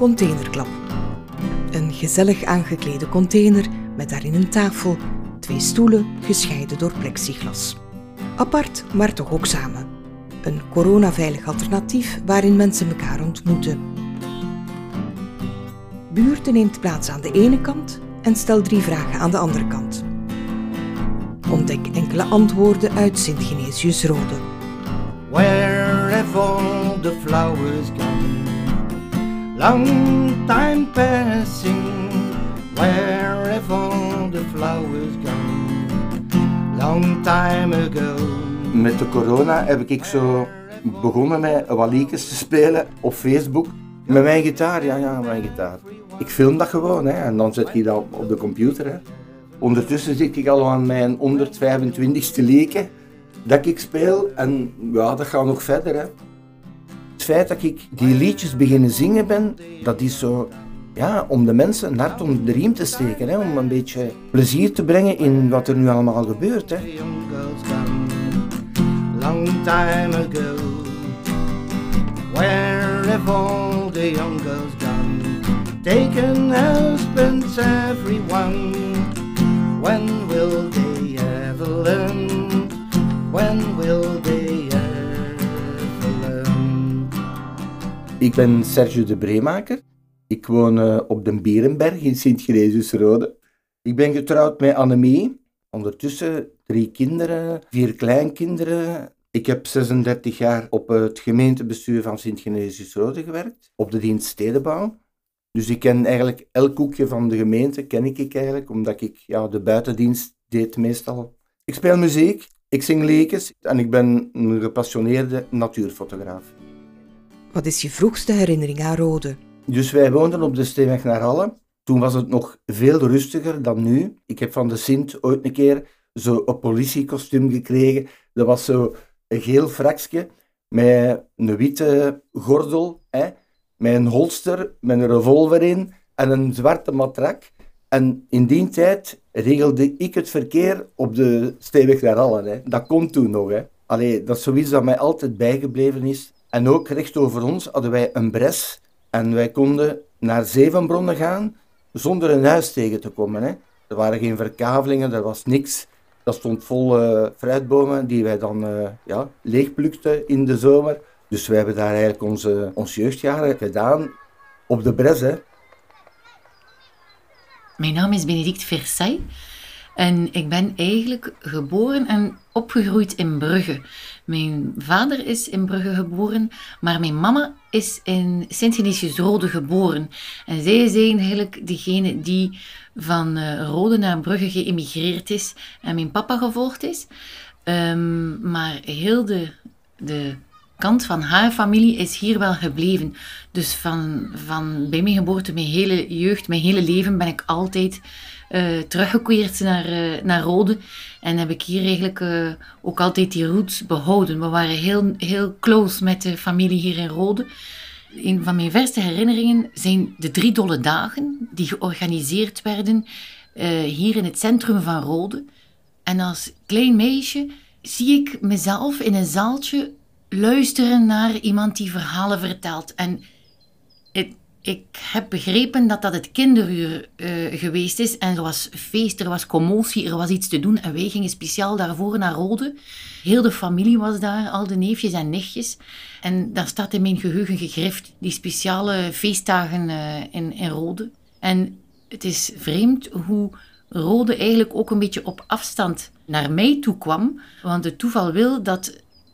Containerklap. Een gezellig aangeklede container met daarin een tafel, twee stoelen gescheiden door plexiglas. Apart, maar toch ook samen. Een coronaveilig alternatief waarin mensen elkaar ontmoeten. Buurte neemt plaats aan de ene kant en stel drie vragen aan de andere kant. Ontdek enkele antwoorden uit Sint-Genesius Rode. Where have all the flowers gone? Long time passing. Where have all the flowers gone? Long time ago. Met de corona heb ik zo begonnen met wat liedjes te spelen op Facebook. Met mijn gitaar, ja, ja, mijn gitaar. Ik film dat gewoon hè, en dan zet je dat op de computer. Hè. Ondertussen zit ik al aan mijn 125ste leken dat ik speel en ja, dat gaat nog verder. Hè. Feit dat ik die liedjes beginnen zingen ben, dat is zo ja, om de mensen een hart onder de riem te steken. Hè, om een beetje plezier te brengen in wat er nu allemaal gebeurt. Hè. Long time ago. Where have all the young girls gone? Taken husbands, everyone. When will they ever learn? When Ik ben Sergio de Breemaker. Ik woon eh, op de Bierenberg in Sint-Genesius-Rode. Ik ben getrouwd met Annemie. Ondertussen drie kinderen, vier kleinkinderen. Ik heb 36 jaar op het gemeentebestuur van Sint-Genesius-Rode gewerkt, op de dienst stedenbouw. Dus ik ken eigenlijk elk hoekje van de gemeente, ken ik, ik eigenlijk, omdat ik ja, de buitendienst deed meestal. Ik speel muziek, ik zing leekjes en ik ben een gepassioneerde natuurfotograaf. Wat is je vroegste herinnering aan Rode? Dus wij woonden op de Steenweg naar Halle. Toen was het nog veel rustiger dan nu. Ik heb van de Sint ooit een keer zo een politiekostuum gekregen. Dat was zo een geel frakje met een witte gordel, hè, met een holster, met een revolver in en een zwarte matrak. En in die tijd regelde ik het verkeer op de Steenweg naar Halle. Hè. Dat kon toen nog. Hè. Allee, dat is zoiets dat mij altijd bijgebleven is. En ook recht over ons hadden wij een bres en wij konden naar Zevenbronnen gaan zonder een huis tegen te komen. Hè. Er waren geen verkavelingen, er was niks. Dat stond vol eh, fruitbomen die wij dan eh ja, leegplukten in de zomer. Dus wij hebben daar eigenlijk onze, onze jeugdjaren gedaan op de bres. Hè. Mijn naam is Benedict Versay en ik ben eigenlijk geboren en opgegroeid in Brugge. Mijn vader is in Brugge geboren, maar mijn mama is in Sint-Genesius-Rode geboren. En zij zijn eigenlijk degene die van eh, Rode naar Brugge geëmigreerd is en mijn papa gevolgd is. Ehm, maar heel de, de kant van haar familie is hier wel gebleven. Dus van, van bij mijn geboorte, mijn hele jeugd, mijn hele leven ben ik altijd eh, teruggekeerd naar, eh, naar Rode. En heb ik hier eigenlijk eh, ook altijd die roots behouden. We waren heel, heel close met de familie hier in Rode. Een van mijn verste herinneringen zijn de drie dolle dagen die georganiseerd werden hier in het centrum van Rode. En als klein meisje zie ik mezelf in een zaaltje luisteren naar iemand die verhalen vertelt. En ik heb begrepen dat dat het kinderuur eh, geweest is. En er was feest, er was commotie, er was iets te doen. En wij gingen speciaal daarvoor naar Rode. Heel de familie was daar, al de neefjes en nichtjes. En daar staat in mijn geheugen gegrift die speciale feestdagen eh, in, in Rode. En het is vreemd hoe Rode eigenlijk ook een beetje op afstand naar mij toe kwam. Want het toeval wil dat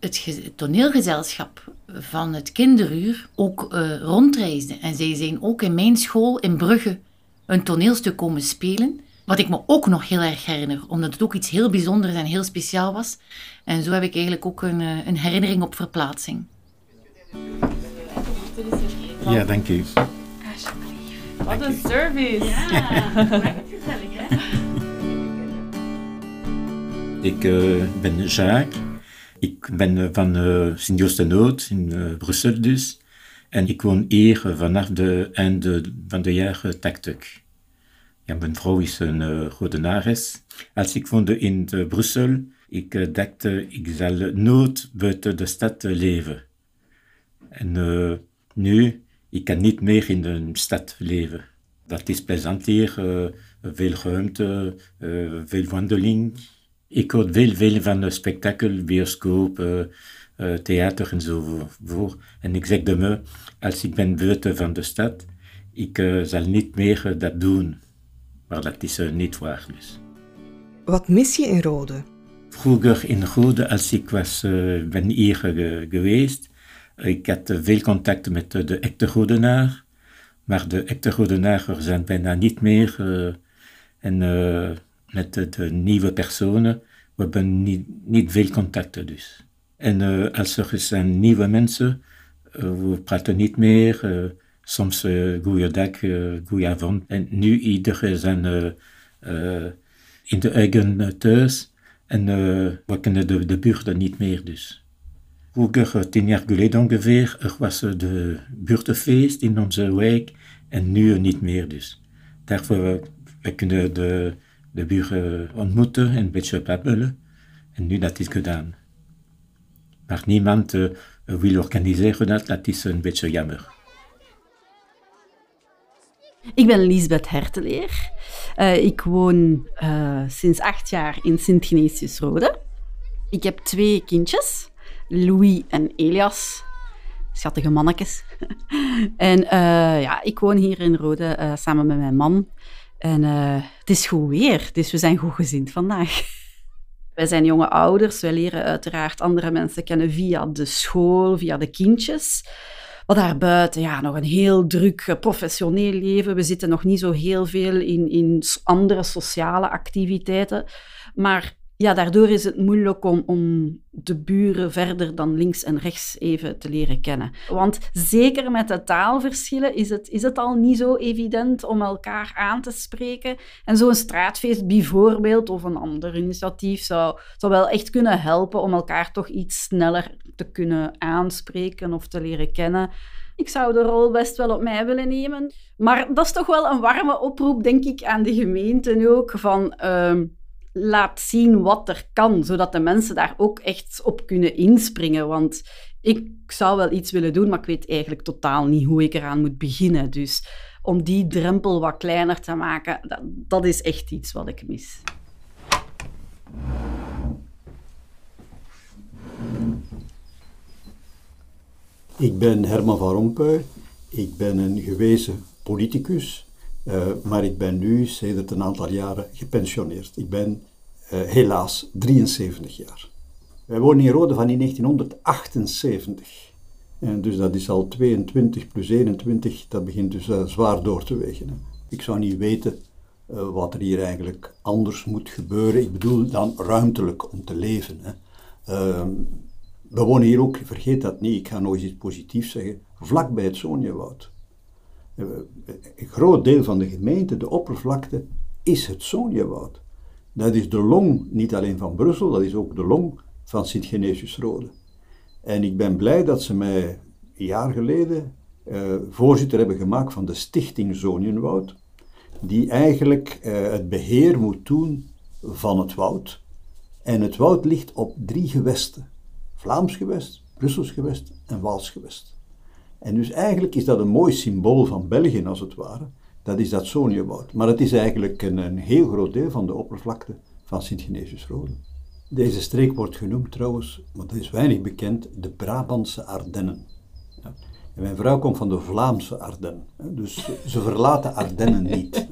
het ge- toneelgezelschap van het kinderuur ook eh, rondreisde. En zij zijn ook in mijn school in Brugge een toneelstuk komen spelen. Wat ik me ook nog heel erg herinner, omdat het ook iets heel bijzonders en heel speciaal was. En zo heb ik eigenlijk ook een, eh, een herinnering op verplaatsing. Ja, dank u. Wat een service. Ik eh, ben Jacques. Ik ben eh, van uh, Sint-Joost-de-Nood in eh, Brussel dus. En ik woon hier eh, vanaf de einde van de jaren 80. Ja, mijn vrouw is een uh. Als ik woonde in eh, Brussel, ik eh, dacht, eh, ik zal nooit buiten de stad eh, leven. En eh, nu, Ik kan niet meer in de stad leven. Dat is plezant hier, uh, veel ruimte, uh, veel wandeling. Ik veel, veel van de spektakel, bioscoop, uh, theater en zo voor. En ik zeg de me, als ik ben buiten van de stad, ik zal niet meer dat doen. Maar dat is niet waar dus. Wat mis je in Rode? Vroeger in Rode, als ik was, ben hier geweest, ik had veel contact met de echte Rodenaar. Maar de echte zijn bijna niet meer. En met de, de, nieuwe personen, we hebben niet, niet veel contacten dus. En uh, als er zijn nieuwe mensen, we praten niet meer. soms goeiedag, goedenavond. En nu iedereen zijn in de eigen thuis. En we kennen de, de buurten niet meer dus. Vroeger, tien jaar geleden ongeveer, er was de buurtenfeest in onze wijk en nu niet meer dus. Daarvoor we kunnen de, de buren ontmoeten en een beetje babbelen. En nu dat is gedaan. Maar niemand uh, wil organiseren dat, dat is een beetje jammer. Ik ben Lisbeth Herteleer. Uh, ik woon sinds acht jaar in Sint-Genesius-Rode. Ik heb twee kindjes. Louis en Elias. Schattige mannetjes. en ja, ik woon hier in Rode samen met mijn man. En uh, het is goed weer, dus we zijn goed gezind vandaag. Wij zijn jonge ouders, wij leren uiteraard andere mensen kennen via de school, via de kindjes. Wat daarbuiten, ja, nog een heel druk professioneel leven. We zitten nog niet zo heel veel in, in andere sociale activiteiten. Maar ja, daardoor is het moeilijk om, om de buren verder dan links en rechts even te leren kennen. Want zeker met de taalverschillen is het, is het al niet zo evident om elkaar aan te spreken. En zo'n straatfeest bijvoorbeeld, of een ander initiatief, zou, zou wel echt kunnen helpen om elkaar toch iets sneller te kunnen aanspreken of te leren kennen. Ik zou de rol best wel op mij willen nemen. Maar dat is toch wel een warme oproep, denk ik, aan de gemeente ook, van... Uh, laat zien wat er kan, zodat de mensen daar ook echt op kunnen inspringen. Want ik zou wel iets willen doen, maar ik weet eigenlijk totaal niet hoe ik eraan moet beginnen. Dus om die drempel wat kleiner te maken, dat, is echt iets wat ik mis. Ik ben Herman van Rompuy. Ik ben een gewezen politicus. Uh, maar ik ben nu sedert een aantal jaren gepensioneerd. Ik ben uh, helaas 73 jaar. Wij wonen in Rode van in 1978. En dus dat is al 22 plus 21, dat begint dus uh, zwaar door te wegen. Hè. Ik zou niet weten wat er hier eigenlijk anders moet gebeuren. Ik bedoel dan ruimtelijk om te leven. Hè. Ehm, we wonen hier ook, vergeet dat niet, ik ga eens iets positiefs zeggen, vlak bij het Sonjewoud. Een groot deel van de gemeente, de oppervlakte, is het Sonjewoud. Dat is de long niet alleen van Brussel, dat is ook de long van Sint-Genesius-Rode. En ik ben blij dat ze mij een jaar geleden uh, voorzitter hebben gemaakt van de Stichting Zonienwoud, die eigenlijk uh, het beheer moet doen van het woud. En het woud ligt op drie gewesten. Vlaams gewest, Brussels gewest en Waals gewest. En dus eigenlijk is dat een mooi symbool van België als het ware, dat is dat Soniewoud. Maar het is eigenlijk een, een, heel groot deel van de oppervlakte van Sint-Genesius-Rode. Deze streek wordt genoemd trouwens, maar dat is weinig bekend, de Brabantse Ardennen. Ja. En mijn vrouw komt van de Vlaamse Ardennen, dus ze verlaten Ardennen niet.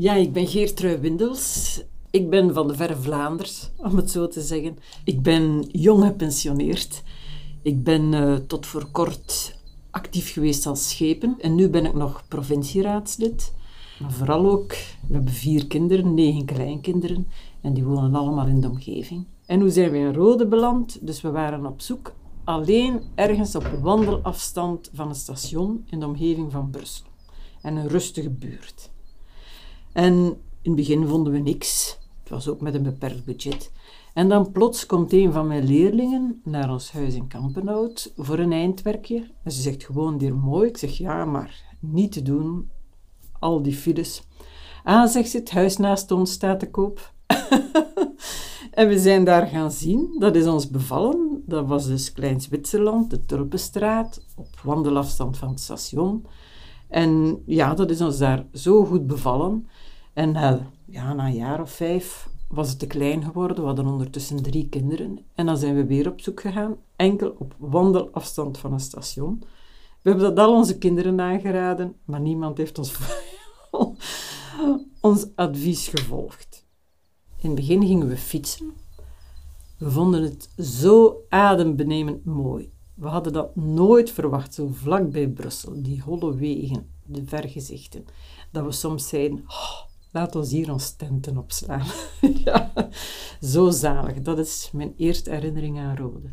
Ja, ik ben Geertrui Windels. Ik ben van de verre Vlaanders, om het zo te zeggen. Ik ben jong gepensioneerd. Ik ben uh, tot voor kort actief geweest als schepen. En nu ben ik nog provincieraadslid. Maar vooral ook, we hebben vier kinderen, negen kleinkinderen. En die wonen allemaal in de omgeving. En hoe zijn we in Rode beland? Dus we waren op zoek alleen ergens op wandelafstand van het station in de omgeving van Brussel. En een rustige buurt. En in het begin vonden we niks. Het was ook met een beperkt budget. En dan plots komt een van mijn leerlingen naar ons huis in Kampenhout voor een eindwerkje. En ze zegt gewoon hier mooi. Ik zeg ja, maar niet te doen. Al die files. Ah, zegt ze, het huis naast ons staat te koop. en we zijn daar gaan zien. Dat is ons bevallen. Dat was dus Klein Zwitserland, de Tulpenstraat, op wandelafstand van het station. En ja, dat is ons daar zo goed bevallen. En ja, na een jaar of vijf was het te klein geworden. We hadden ondertussen drie kinderen. En dan zijn we weer op zoek gegaan, enkel op wandelafstand van een station. We hebben dat al onze kinderen aangeraden, maar niemand heeft ons, ons advies gevolgd. In het begin gingen we fietsen. We vonden het zo adembenemend mooi. We hadden dat nooit verwacht, zo vlak bij Brussel, die holle wegen, de vergezichten, dat we soms zeiden, oh, laat ons hier ons tenten opslaan. ja, zo zalig. Dat is mijn eerste herinnering aan Rode.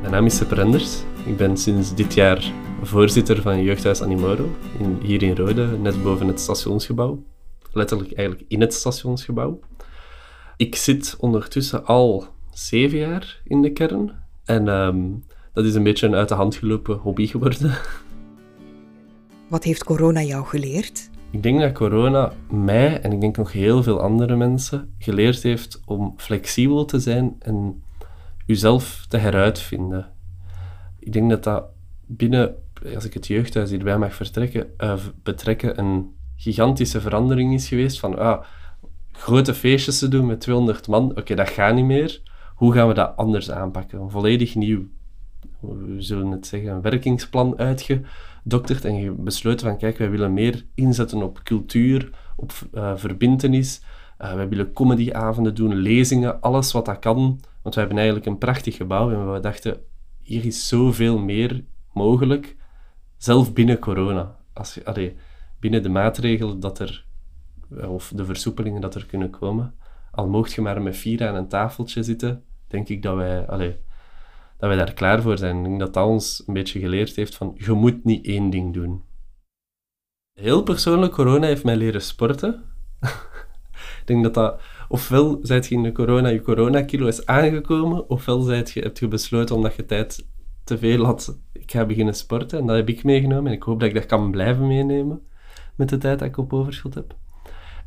Mijn naam is Sepp Renders. Ik ben sinds dit jaar voorzitter van Jeugdhuis Animoro, hier in Rode, net boven het stationsgebouw. Letterlijk eigenlijk in het stationsgebouw. Ik zit ondertussen al zeven jaar in de kern. En ehm, dat is een beetje een uit de hand gelopen hobby geworden. Wat heeft corona jou geleerd? Ik denk dat corona mij en ik denk nog heel veel andere mensen geleerd heeft om flexibel te zijn en jezelf te heruitvinden. Ik denk dat dat binnen, als ik het jeugdhuis hierbij mag vertrekken, uh, betrekken, een gigantische verandering is geweest van ah, grote feestjes te doen met 200 man, oké, dat gaat niet meer. Hoe gaan we dat anders aanpakken? Een volledig nieuw, we zullen het zeggen, een werkingsplan uitgedokterd en besloten van kijk, wij willen meer inzetten op cultuur, op uh, verbintenis. Uh, wij willen comedyavonden doen, lezingen, alles wat dat kan. Want we hebben eigenlijk een prachtig gebouw en we dachten, hier is zoveel meer mogelijk, zelf binnen corona. Als je, allee, binnen de maatregelen dat er, of de versoepelingen dat er kunnen komen. Al mocht je maar met vier aan een tafeltje zitten, denk ik dat wij, allee, dat wij daar klaar voor zijn. Ik denk dat dat ons een beetje geleerd heeft van, je moet niet één ding doen. Heel persoonlijk, corona heeft mij leren sporten. ik denk dat dat, ofwel zijt je in de corona, je coronakilo is aangekomen, ofwel zijt je, hebt je besloten omdat je tijd te veel had, ik ga beginnen sporten. En dat heb ik meegenomen en ik hoop dat ik dat kan blijven meenemen met de tijd dat ik op overschot heb.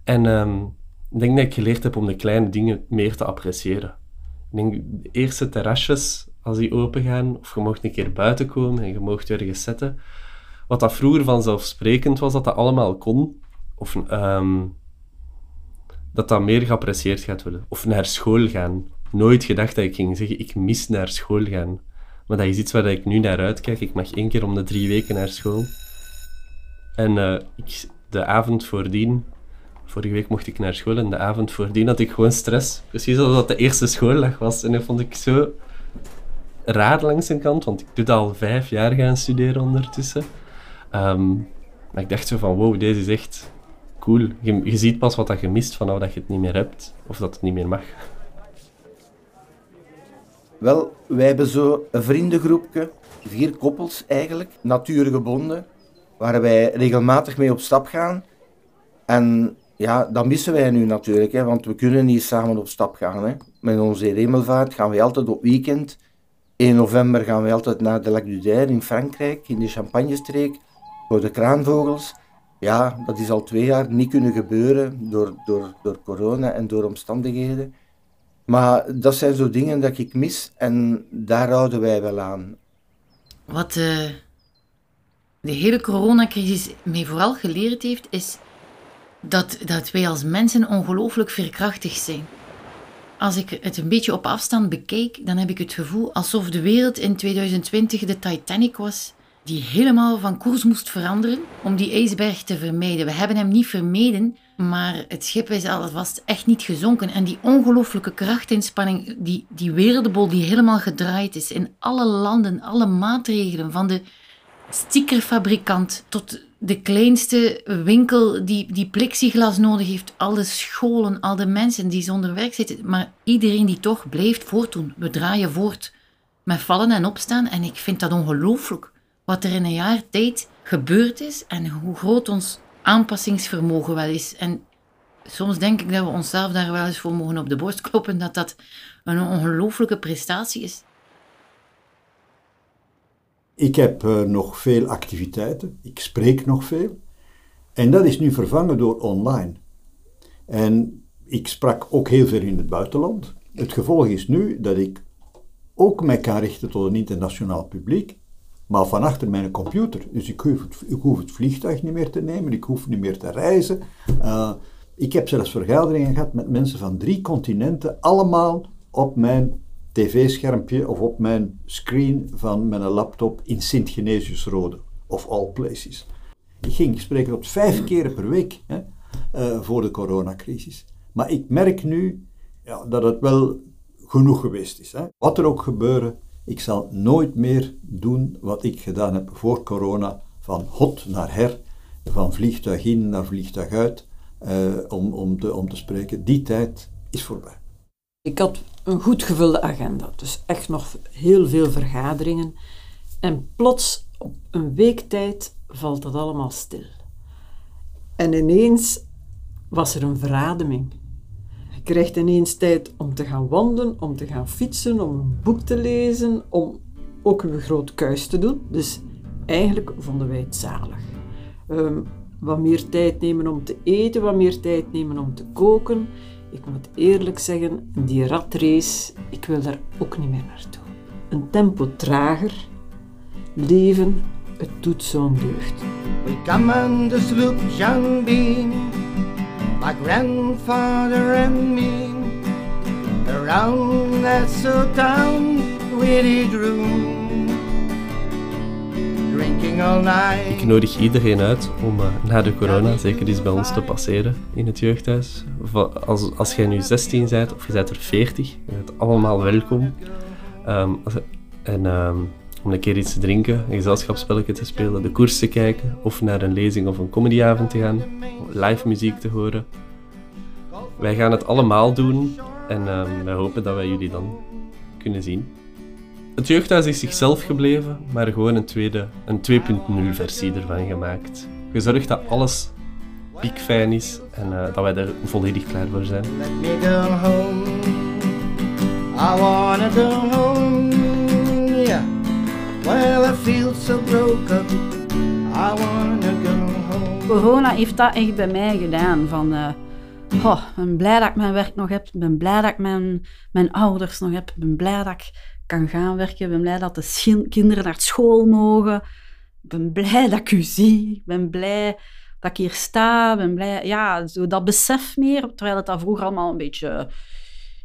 En um, ik denk dat ik geleerd heb om de kleine dingen meer te appreciëren. Ik denk, de eerste terrasjes, als die open gaan, of je mocht een keer buiten komen en je mocht ergens zetten. Wat dat vroeger vanzelfsprekend was, dat dat allemaal kon. Of um, dat dat meer geapprecieerd gaat worden. Of naar school gaan. Nooit gedacht dat ik ging zeggen, ik mis naar school gaan. Maar dat is iets waar ik nu naar uitkijk. Ik mag één keer om de drie weken naar school. En uh, ik, de avond voordien, vorige week mocht ik naar school en de avond voordien had ik gewoon stress. Precies alsof dat de eerste schooldag was. En dat vond ik zo raar langs een kant, want ik doe al vijf jaar gaan studeren ondertussen. Um, maar ik dacht zo van, wow, deze is echt cool. Je, ziet pas wat dat je mist van dat je het niet meer hebt, of dat het niet meer mag. Wel, wij hebben zo een vriendengroepje, vier koppels eigenlijk, natuurgebonden, waar wij regelmatig mee op stap gaan. En ja, dat missen wij nu natuurlijk, hè, want we kunnen niet samen op stap gaan. Hè. Met onze hemelvaart gaan we altijd op weekend. In november gaan we altijd naar de Lac d'Uder in Frankrijk, in de Champagne-streek, voor de kraanvogels. Ja, dat is al twee jaar niet kunnen gebeuren door, door, door corona en door omstandigheden. Maar dat zijn zo dingen dat ik mis en daar houden wij wel aan. Wat uh, de hele coronacrisis mij vooral geleerd heeft, is dat, dat wij als mensen ongelooflijk veerkrachtig zijn. Als ik het een beetje op afstand bekijk, dan heb ik het gevoel alsof de wereld in 2020 de Titanic was, die helemaal van koers moest veranderen om die ijsberg te vermijden. We hebben hem niet vermeden, maar het schip is alvast echt niet gezonken. En die ongelooflijke krachtinspanning, die, die wereldbol die helemaal gedraaid is in alle landen, alle maatregelen, van de stickerfabrikant tot de kleinste winkel die, die plexiglas nodig heeft, al de scholen, al de mensen die zonder werk zitten, maar iedereen die toch blijft voortdoen. We draaien voort met vallen en opstaan en ik vind dat ongelooflijk wat er in een jaar tijd gebeurd is en hoe groot ons aanpassingsvermogen wel is. En soms denk ik dat we onszelf daar wel eens voor mogen op de borst kloppen, dat dat een ongelooflijke prestatie is. Ik heb uh, nog veel activiteiten, ik spreek nog veel. En dat is nu vervangen door online. En Ik sprak ook heel veel in het buitenland. Het gevolg is nu dat ik ook mij kan richten tot een internationaal publiek, maar van achter mijn computer. Dus ik hoef, het, hoef het vliegtuig niet meer te nemen, ik hoef niet meer te reizen. Uh, ik heb zelfs vergaderingen gehad met mensen van drie continenten, allemaal op mijn tv-schermpje of op mijn screen van mijn laptop in Sint-Genesius-Rode, of all places. Ik ging spreken tot vijf keer per week hè, uh, voor de coronacrisis. Maar ik merk nu ja, dat het wel genoeg geweest is. Hè. Wat er ook gebeuren, ik zal nooit meer doen wat ik gedaan heb voor corona, van hot naar her, van vliegtuig in naar vliegtuig uit, uh, om, om, te, om te spreken. Die tijd is voorbij. Ik had een goed gevulde agenda, dus echt nog heel veel vergaderingen. En plots, op een week tijd, valt dat allemaal stil. En ineens was er een verademing. Je krijgt ineens tijd om te gaan wandelen, om te gaan fietsen, om een boek te lezen, om ook een groot kuis te doen. Dus eigenlijk vonden wij het zalig. Um, wat meer tijd nemen om te eten, wat meer tijd nemen om te koken. Ik moet eerlijk zeggen, die ratrace, ik wil daar ook niet meer naartoe. Een tempo trager, leven, het doet zo'n deugd. We come on the sloop Jean Bean, my grandfather and me, around that so town we did room. Ik nodig iedereen uit om uh, na de corona zeker eens bij ons te passeren in het jeugdhuis. Als, als jij nu 16 bent of je bent er 40, je bent allemaal welkom. Um, en um, om een keer iets te drinken, een gezelschapsspelletje te spelen, de koers te kijken of naar een lezing of een comedyavond te gaan, live muziek te horen. Wij gaan het allemaal doen en um, wij hopen dat wij jullie dan kunnen zien. Het jeugdhuis is zichzelf gebleven, maar gewoon een, tweede, een 2.0 versie ervan gemaakt. Gezorgd dat alles piekfijn is en uh, dat wij er volledig klaar voor zijn. Let me go home. I wanna go home. Yeah. Well, I feel so broken. I wanna go home. Corona heeft dat echt bij mij gedaan. Van, uh, oh, ik ben blij dat ik mijn werk nog heb. Ik ben blij dat ik mijn, mijn ouders nog heb. Ik ben blij dat ik kan gaan werken. Ik ben blij dat de kinderen naar school mogen. Ik ben blij dat ik u zie. Ik ben blij dat ik hier sta. Ben blij... Ja, zo dat besef meer. Terwijl het dat vroeger allemaal een beetje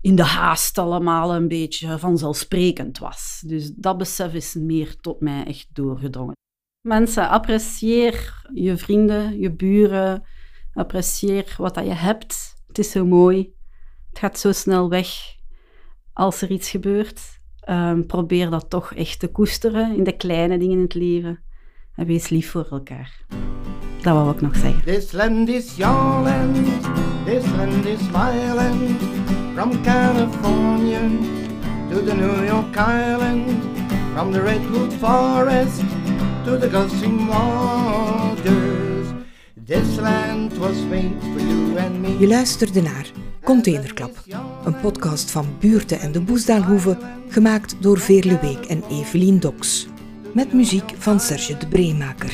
in de haast allemaal een beetje vanzelfsprekend was. Dus dat besef is meer tot mij echt doorgedrongen. Mensen, apprecieer je vrienden, je buren. Apprecieer wat dat je hebt. Het is zo mooi. Het gaat zo snel weg als er iets gebeurt. Um, probeer dat toch echt te koesteren in de kleine dingen in het leven. En wees lief voor elkaar. Dat wou ik nog zeggen. This land is your land, this land is my land. From California to the New York Island. From the Redwood Forest to the Gulfstream waters. This land was made for you and me. Je luisterde naar Containerklap, een podcast van Buurten en de Boesdaalhoeve, gemaakt door Veerle Week en Evelien Doks. Met muziek van Serge de Breemaker.